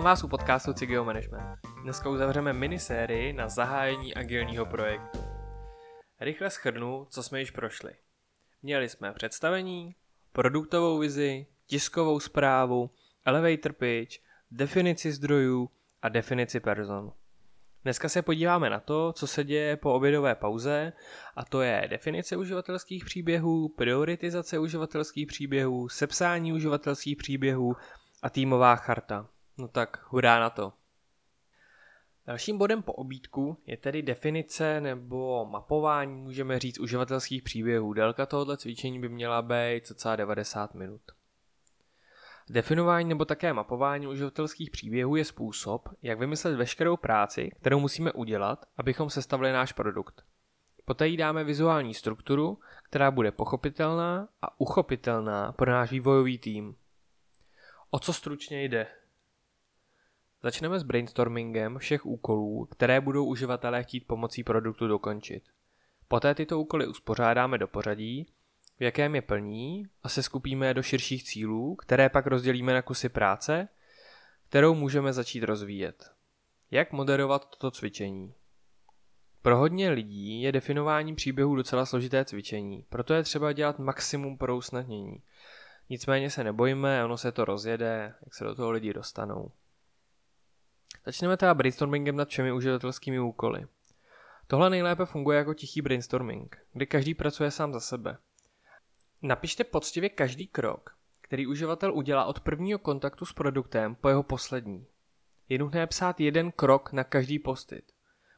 Vítám vás u podcastu Cigio Management. Dneska uzavřeme minisérii na zahájení agilního projektu. Rychle schrnu, co jsme již prošli. Měli jsme představení, produktovou vizi, tiskovou zprávu, elevator pitch, definici zdrojů a definici person. Dneska se podíváme na to, co se děje po obědové pauze, a to je definice uživatelských příběhů, prioritizace uživatelských příběhů, sepsání uživatelských příběhů a týmová charta. No tak hurá na to. Dalším bodem po obídku je tedy definice nebo mapování, můžeme říct, uživatelských příběhů. Délka tohoto cvičení by měla být cca 90 minut. Definování nebo také mapování uživatelských příběhů je způsob, jak vymyslet veškerou práci, kterou musíme udělat, abychom sestavili náš produkt. Poté jí dáme vizuální strukturu, která bude pochopitelná a uchopitelná pro náš vývojový tým. O co stručně jde? Začneme s brainstormingem všech úkolů, které budou uživatelé chtít pomocí produktu dokončit. Poté tyto úkoly uspořádáme do pořadí, v jakém je plní a se skupíme do širších cílů, které pak rozdělíme na kusy práce, kterou můžeme začít rozvíjet. Jak moderovat toto cvičení? Pro hodně lidí je definování příběhů docela složité cvičení, proto je třeba dělat maximum pro usnadnění. Nicméně se nebojíme, ono se to rozjede, jak se do toho lidi dostanou. Začneme teda brainstormingem nad všemi uživatelskými úkoly. Tohle nejlépe funguje jako tichý brainstorming, kdy každý pracuje sám za sebe. Napište poctivě každý krok, který uživatel udělá od prvního kontaktu s produktem po jeho poslední. Je nutné psát jeden krok na každý postit.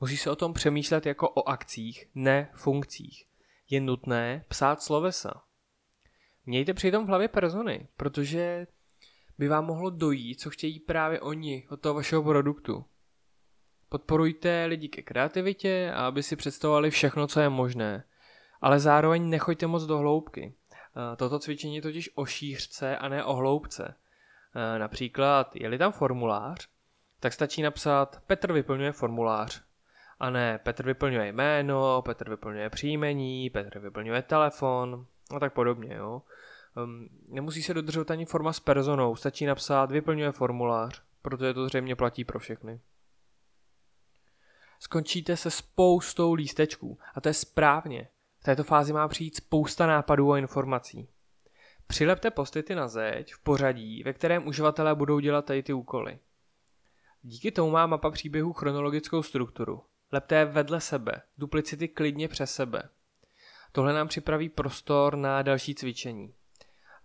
Musí se o tom přemýšlet jako o akcích, ne funkcích. Je nutné psát slovesa. Mějte přitom v hlavě persony, protože by vám mohlo dojít, co chtějí právě oni od toho vašeho produktu. Podporujte lidi ke kreativitě a aby si představovali všechno, co je možné. Ale zároveň nechoďte moc do hloubky. Eh, toto cvičení je totiž o šířce a ne o hloubce. Eh, například, je-li tam formulář, tak stačí napsat Petr vyplňuje formulář. A ne Petr vyplňuje jméno, Petr vyplňuje příjmení, Petr vyplňuje telefon a tak podobně. Jo. Um, nemusí se dodržovat ani forma s personou, stačí napsat vyplňuje formulář, protože to zřejmě platí pro všechny. Skončíte se spoustou lístečků a to je správně. V této fázi má přijít spousta nápadů a informací. Přilepte postity na zeď v pořadí, ve kterém uživatelé budou dělat tady ty úkoly. Díky tomu má mapa příběhů chronologickou strukturu. Lepte je vedle sebe, duplicity klidně přes sebe. Tohle nám připraví prostor na další cvičení.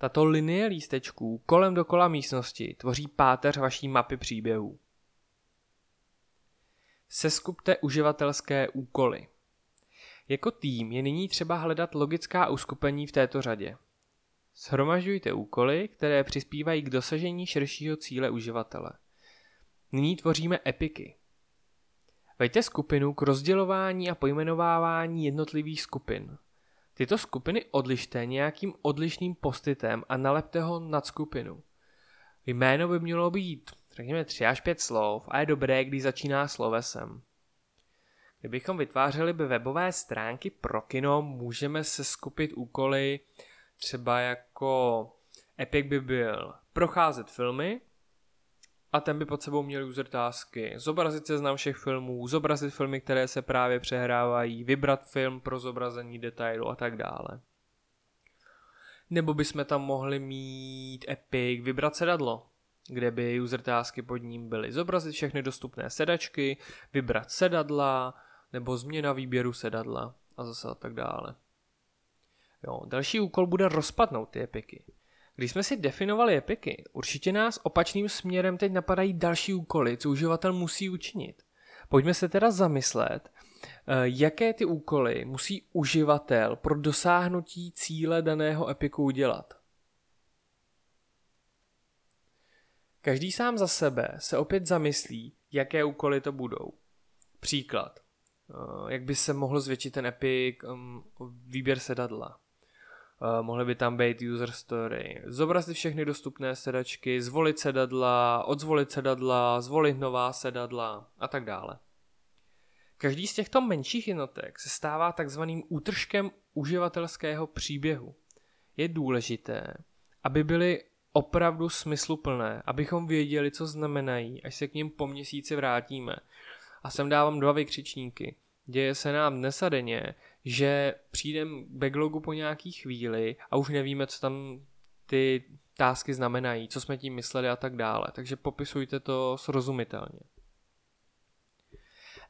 Tato linie lístečků kolem dokola místnosti tvoří páteř vaší mapy příběhů. Seskupte uživatelské úkoly. Jako tým je nyní třeba hledat logická uskupení v této řadě. Shromažďujte úkoly, které přispívají k dosažení širšího cíle uživatele. Nyní tvoříme epiky. Vejte skupinu k rozdělování a pojmenovávání jednotlivých skupin. Tyto skupiny odlište nějakým odlišným postitem a nalepte ho nad skupinu. Jméno by mělo být, řekněme, 3 až 5 slov a je dobré, když začíná slovesem. Kdybychom vytvářeli by webové stránky pro kino, můžeme se skupit úkoly třeba jako Epic by byl procházet filmy a ten by pod sebou měl user tásky, zobrazit seznam všech filmů, zobrazit filmy, které se právě přehrávají, vybrat film pro zobrazení detailu a tak dále. Nebo bychom tam mohli mít Epic, vybrat sedadlo, kde by user tásky pod ním byly zobrazit všechny dostupné sedačky, vybrat sedadla, nebo změna výběru sedadla a zase a tak dále. Jo, další úkol bude rozpadnout ty epiky. Když jsme si definovali epiky, určitě nás opačným směrem teď napadají další úkoly, co uživatel musí učinit. Pojďme se teda zamyslet, eh, jaké ty úkoly musí uživatel pro dosáhnutí cíle daného epiku udělat. Každý sám za sebe se opět zamyslí, jaké úkoly to budou. Příklad. Eh, jak by se mohl zvětšit ten epic um, výběr sedadla. Uh, mohly by tam být user story, zobrazit všechny dostupné sedačky, zvolit sedadla, odzvolit sedadla, zvolit nová sedadla a tak dále. Každý z těchto menších jednotek se stává takzvaným útržkem uživatelského příběhu. Je důležité, aby byly opravdu smysluplné, abychom věděli, co znamenají, až se k ním po měsíci vrátíme. A sem dávám dva vykřičníky. Děje se nám dnes a denně, že přijdem backlogu po nějaký chvíli a už nevíme, co tam ty tásky znamenají, co jsme tím mysleli a tak dále. Takže popisujte to srozumitelně.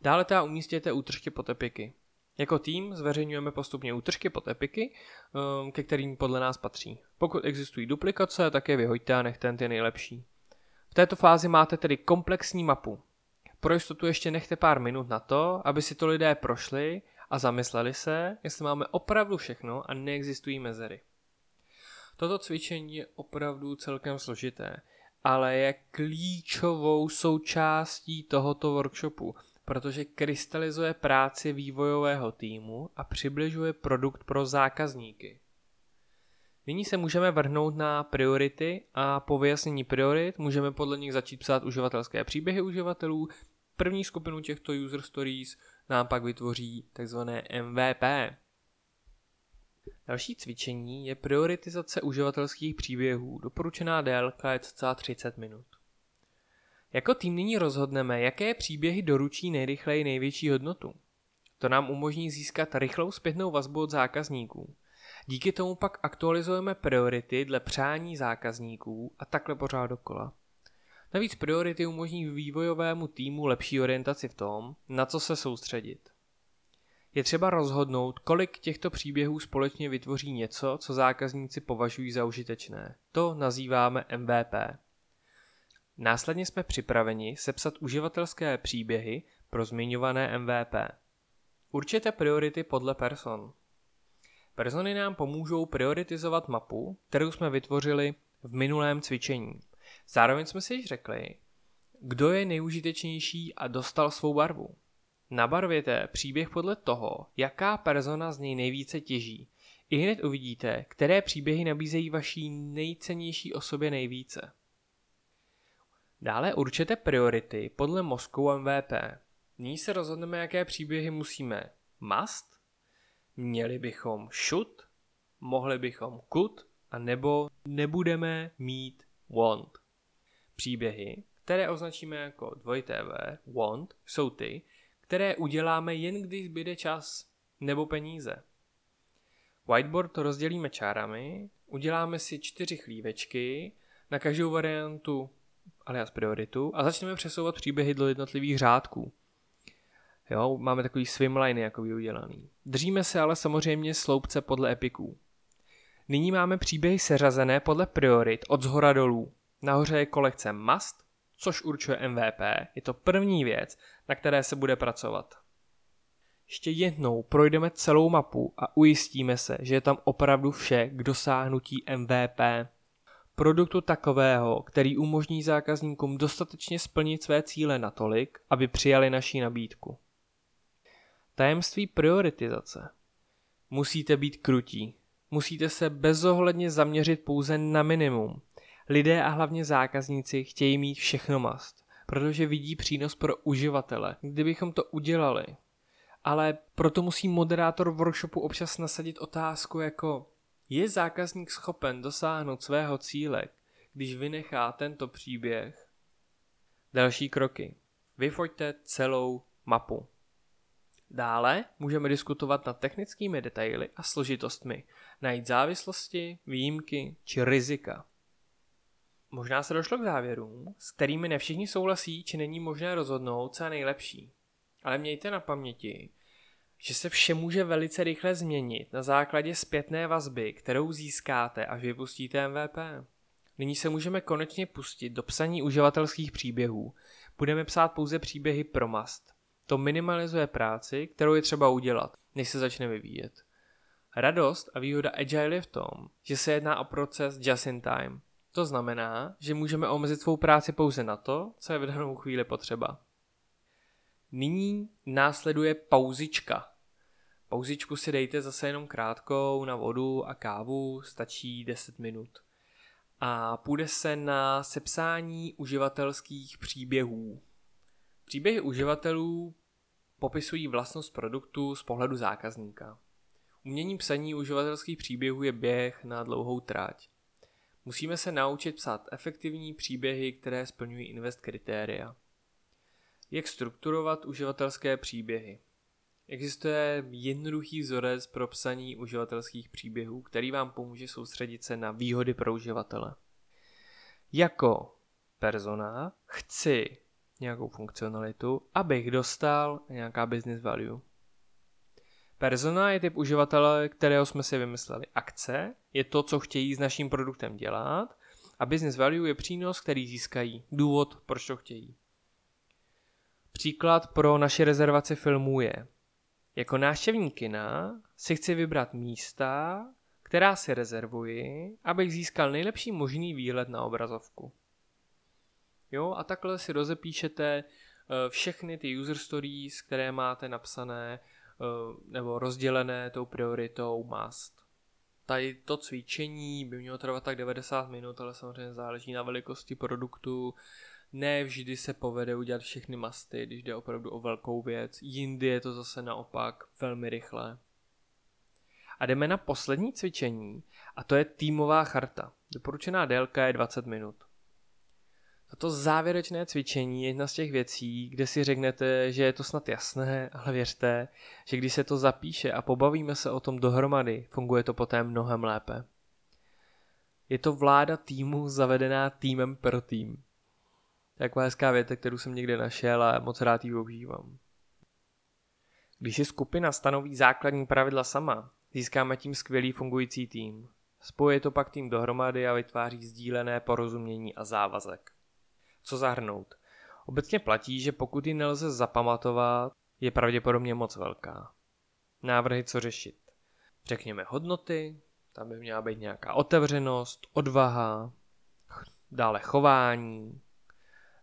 Dále teda umístěte útržky pod epiky. Jako tým zveřejňujeme postupně útržky pod epiky, um, ke kterým podle nás patří. Pokud existují duplikace, tak je vyhoďte a nechte ty nejlepší. V této fázi máte tedy komplexní mapu. Pro jistotu ještě nechte pár minut na to, aby si to lidé prošli a zamysleli se, jestli máme opravdu všechno a neexistují mezery. Toto cvičení je opravdu celkem složité, ale je klíčovou součástí tohoto workshopu, protože krystalizuje práci vývojového týmu a přibližuje produkt pro zákazníky. Nyní se můžeme vrhnout na priority a po vyjasnění priorit můžeme podle nich začít psát uživatelské příběhy uživatelů. První skupinu těchto user stories nám pak vytvoří takzvané MVP. Další cvičení je prioritizace uživatelských příběhů. Doporučená délka je cca 30 minut. Jako tým nyní rozhodneme, jaké příběhy doručí nejrychleji největší hodnotu. To nám umožní získat rychlou zpětnou vazbu od zákazníků. Díky tomu pak aktualizujeme priority dle přání zákazníků a takhle pořád dokola. Navíc priority umožní vývojovému týmu lepší orientaci v tom, na co se soustředit. Je třeba rozhodnout, kolik těchto příběhů společně vytvoří něco, co zákazníci považují za užitečné. To nazýváme MVP. Následně jsme připraveni sepsat uživatelské příběhy pro zmiňované MVP. Určité priority podle person. Persony nám pomůžou prioritizovat mapu, kterou jsme vytvořili v minulém cvičení. Zároveň jsme si již řekli, kdo je nejužitečnější a dostal svou barvu. Nabarvěte příběh podle toho, jaká persona z něj nejvíce těží. I hned uvidíte, které příběhy nabízejí vaší nejcennější osobě nejvíce. Dále určete priority podle mozku MVP. Nyní se rozhodneme, jaké příběhy musíme must, měli bychom should, mohli bychom could, a nebo nebudeme mít want. Příběhy, které označíme jako dvojité V, want, jsou ty, které uděláme jen když zbyde čas nebo peníze. Whiteboard to rozdělíme čárami, uděláme si čtyři chlívečky, na každou variantu alias prioritu a začneme přesouvat příběhy do jednotlivých řádků. Jo, máme takový swimliny jako udělaný. Držíme se ale samozřejmě sloupce podle epiků. Nyní máme příběhy seřazené podle priorit od zhora dolů. Nahoře je kolekce must, což určuje MVP. Je to první věc, na které se bude pracovat. Ještě jednou projdeme celou mapu a ujistíme se, že je tam opravdu vše k dosáhnutí MVP produktu takového, který umožní zákazníkům dostatečně splnit své cíle natolik, aby přijali naší nabídku. Tajemství prioritizace. Musíte být krutí. Musíte se bezohledně zaměřit pouze na minimum. Lidé a hlavně zákazníci chtějí mít všechno mast, protože vidí přínos pro uživatele. Kdybychom to udělali, ale proto musí moderátor workshopu občas nasadit otázku jako je zákazník schopen dosáhnout svého cíle, když vynechá tento příběh? Další kroky. Vyfoďte celou mapu. Dále můžeme diskutovat nad technickými detaily a složitostmi, najít závislosti, výjimky či rizika. Možná se došlo k závěrům, s kterými ne všichni souhlasí, či není možné rozhodnout, co je nejlepší. Ale mějte na paměti, že se vše může velice rychle změnit na základě zpětné vazby, kterou získáte, až vypustíte MVP. Nyní se můžeme konečně pustit do psaní uživatelských příběhů. Budeme psát pouze příběhy pro mast. To minimalizuje práci, kterou je třeba udělat, než se začne vyvíjet. Radost a výhoda Agile je v tom, že se jedná o proces just in time. To znamená, že můžeme omezit svou práci pouze na to, co je v danou chvíli potřeba. Nyní následuje pauzička. Pauzičku si dejte zase jenom krátkou na vodu a kávu, stačí 10 minut. A půjde se na sepsání uživatelských příběhů. Příběhy uživatelů popisují vlastnost produktu z pohledu zákazníka. Umění psaní uživatelských příběhů je běh na dlouhou tráť. Musíme se naučit psát efektivní příběhy, které splňují invest kritéria. Jak strukturovat uživatelské příběhy? Existuje jednoduchý vzorec pro psaní uživatelských příběhů, který vám pomůže soustředit se na výhody pro uživatele. Jako persona chci nějakou funkcionalitu, abych dostal nějaká business value. Persona je typ uživatele, kterého jsme si vymysleli. Akce je to, co chtějí s naším produktem dělat a business value je přínos, který získají. Důvod, proč to chtějí. Příklad pro naše rezervaci filmů je, jako návštěvník kina si chci vybrat místa, která si rezervuji, abych získal nejlepší možný výhled na obrazovku. Jo, a takhle si rozepíšete eh, všechny ty user stories, které máte napsané eh, nebo rozdělené tou prioritou must. Tady to cvičení by mělo trvat tak 90 minut, ale samozřejmě záleží na velikosti produktu. Ne vždy se povede udělat všechny masty, když jde opravdu o velkou věc. Jindy je to zase naopak velmi rychle. A jdeme na poslední cvičení a to je týmová charta. Doporučená délka je 20 minut. Toto závěrečné cvičení je jedna z těch věcí, kde si řeknete, že je to snad jasné, ale věřte, že když se to zapíše a pobavíme se o tom dohromady, funguje to poté mnohem lépe. Je to vláda týmu zavedená týmem pro tým. Taková hezká věta, kterou jsem někde našel a moc rád ji používám. Když si skupina stanoví základní pravidla sama, získáme tím skvělý fungující tým. Spoje to pak tým dohromady a vytváří sdílené porozumění a závazek. Co zahrnout? Obecně platí, že pokud ji nelze zapamatovat, je pravděpodobně moc velká. Návrhy, co řešit. Řekněme hodnoty, tam by měla být nějaká otevřenost, odvaha, dále chování.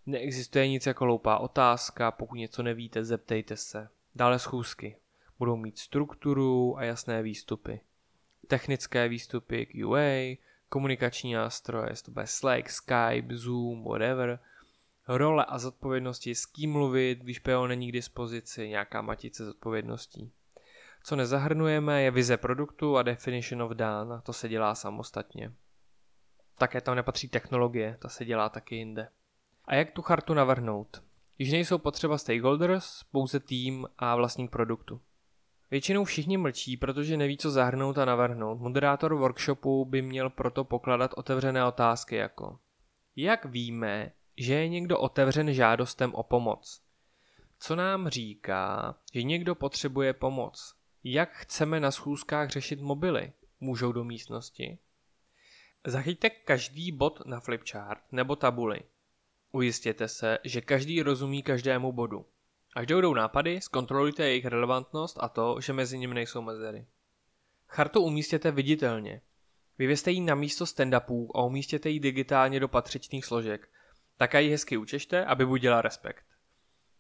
Neexistuje nic jako loupá otázka, pokud něco nevíte, zeptejte se. Dále schůzky. Budou mít strukturu a jasné výstupy. Technické výstupy UA, komunikační nástroje, to bude Slack, Skype, Zoom, whatever, role a zodpovědnosti, s kým mluvit, když PO není k dispozici, nějaká matice zodpovědností. Co nezahrnujeme je vize produktu a definition of done, to se dělá samostatně. Také tam nepatří technologie, ta se dělá taky jinde. A jak tu chartu navrhnout? Když nejsou potřeba stakeholders, pouze tým a vlastník produktu. Většinou všichni mlčí, protože neví, co zahrnout a navrhnout. Moderátor workshopu by měl proto pokládat otevřené otázky jako Jak víme, že je někdo otevřen žádostem o pomoc? Co nám říká, že někdo potřebuje pomoc? Jak chceme na schůzkách řešit mobily? Můžou do místnosti? Zachyťte každý bod na flipchart nebo tabuli. Ujistěte se, že každý rozumí každému bodu. Až dojdou nápady, zkontrolujte jejich relevantnost a to, že mezi nimi nejsou mezery. Chartu umístěte viditelně. Vyvěste ji na místo stand-upů a umístěte ji digitálně do patřičných složek. Také ji hezky učešte, aby budila respekt.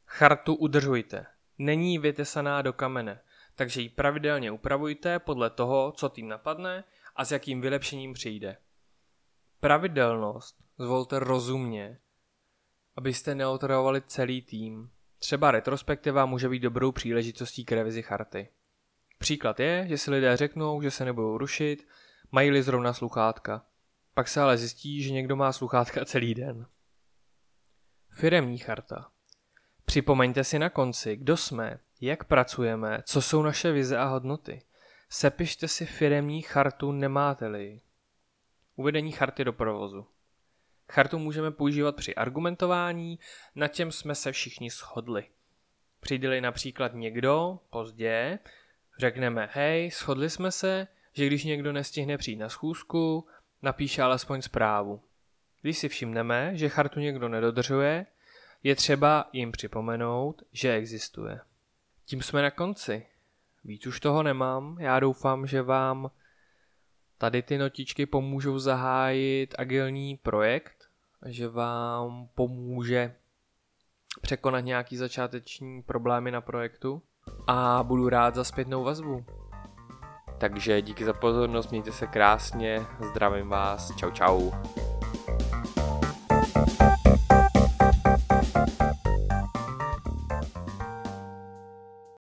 Chartu udržujte. Není vytesaná do kamene, takže ji pravidelně upravujte podle toho, co tým napadne a s jakým vylepšením přijde. Pravidelnost zvolte rozumně, abyste neotravovali celý tým. Třeba retrospektiva může být dobrou příležitostí k revizi charty. Příklad je, že si lidé řeknou, že se nebudou rušit, mají-li zrovna sluchátka. Pak se ale zjistí, že někdo má sluchátka celý den. Firemní charta. Připomeňte si na konci, kdo jsme, jak pracujeme, co jsou naše vize a hodnoty. Sepište si firemní chartu, nemáte-li. Uvedení charty do provozu. Chartu můžeme používat při argumentování, na čem jsme se všichni shodli. přijde například někdo pozdě, řekneme hej, shodli jsme se, že když někdo nestihne přijít na schůzku, napíše alespoň zprávu. Když si všimneme, že chartu někdo nedodržuje, je třeba jim připomenout, že existuje. Tím jsme na konci. Víc už toho nemám, já doufám, že vám tady ty notičky pomůžou zahájit agilní projekt, že vám pomůže překonat nějaký začáteční problémy na projektu a budu rád za zpětnou vazbu. Takže díky za pozornost, mějte se krásně, zdravím vás, čau čau.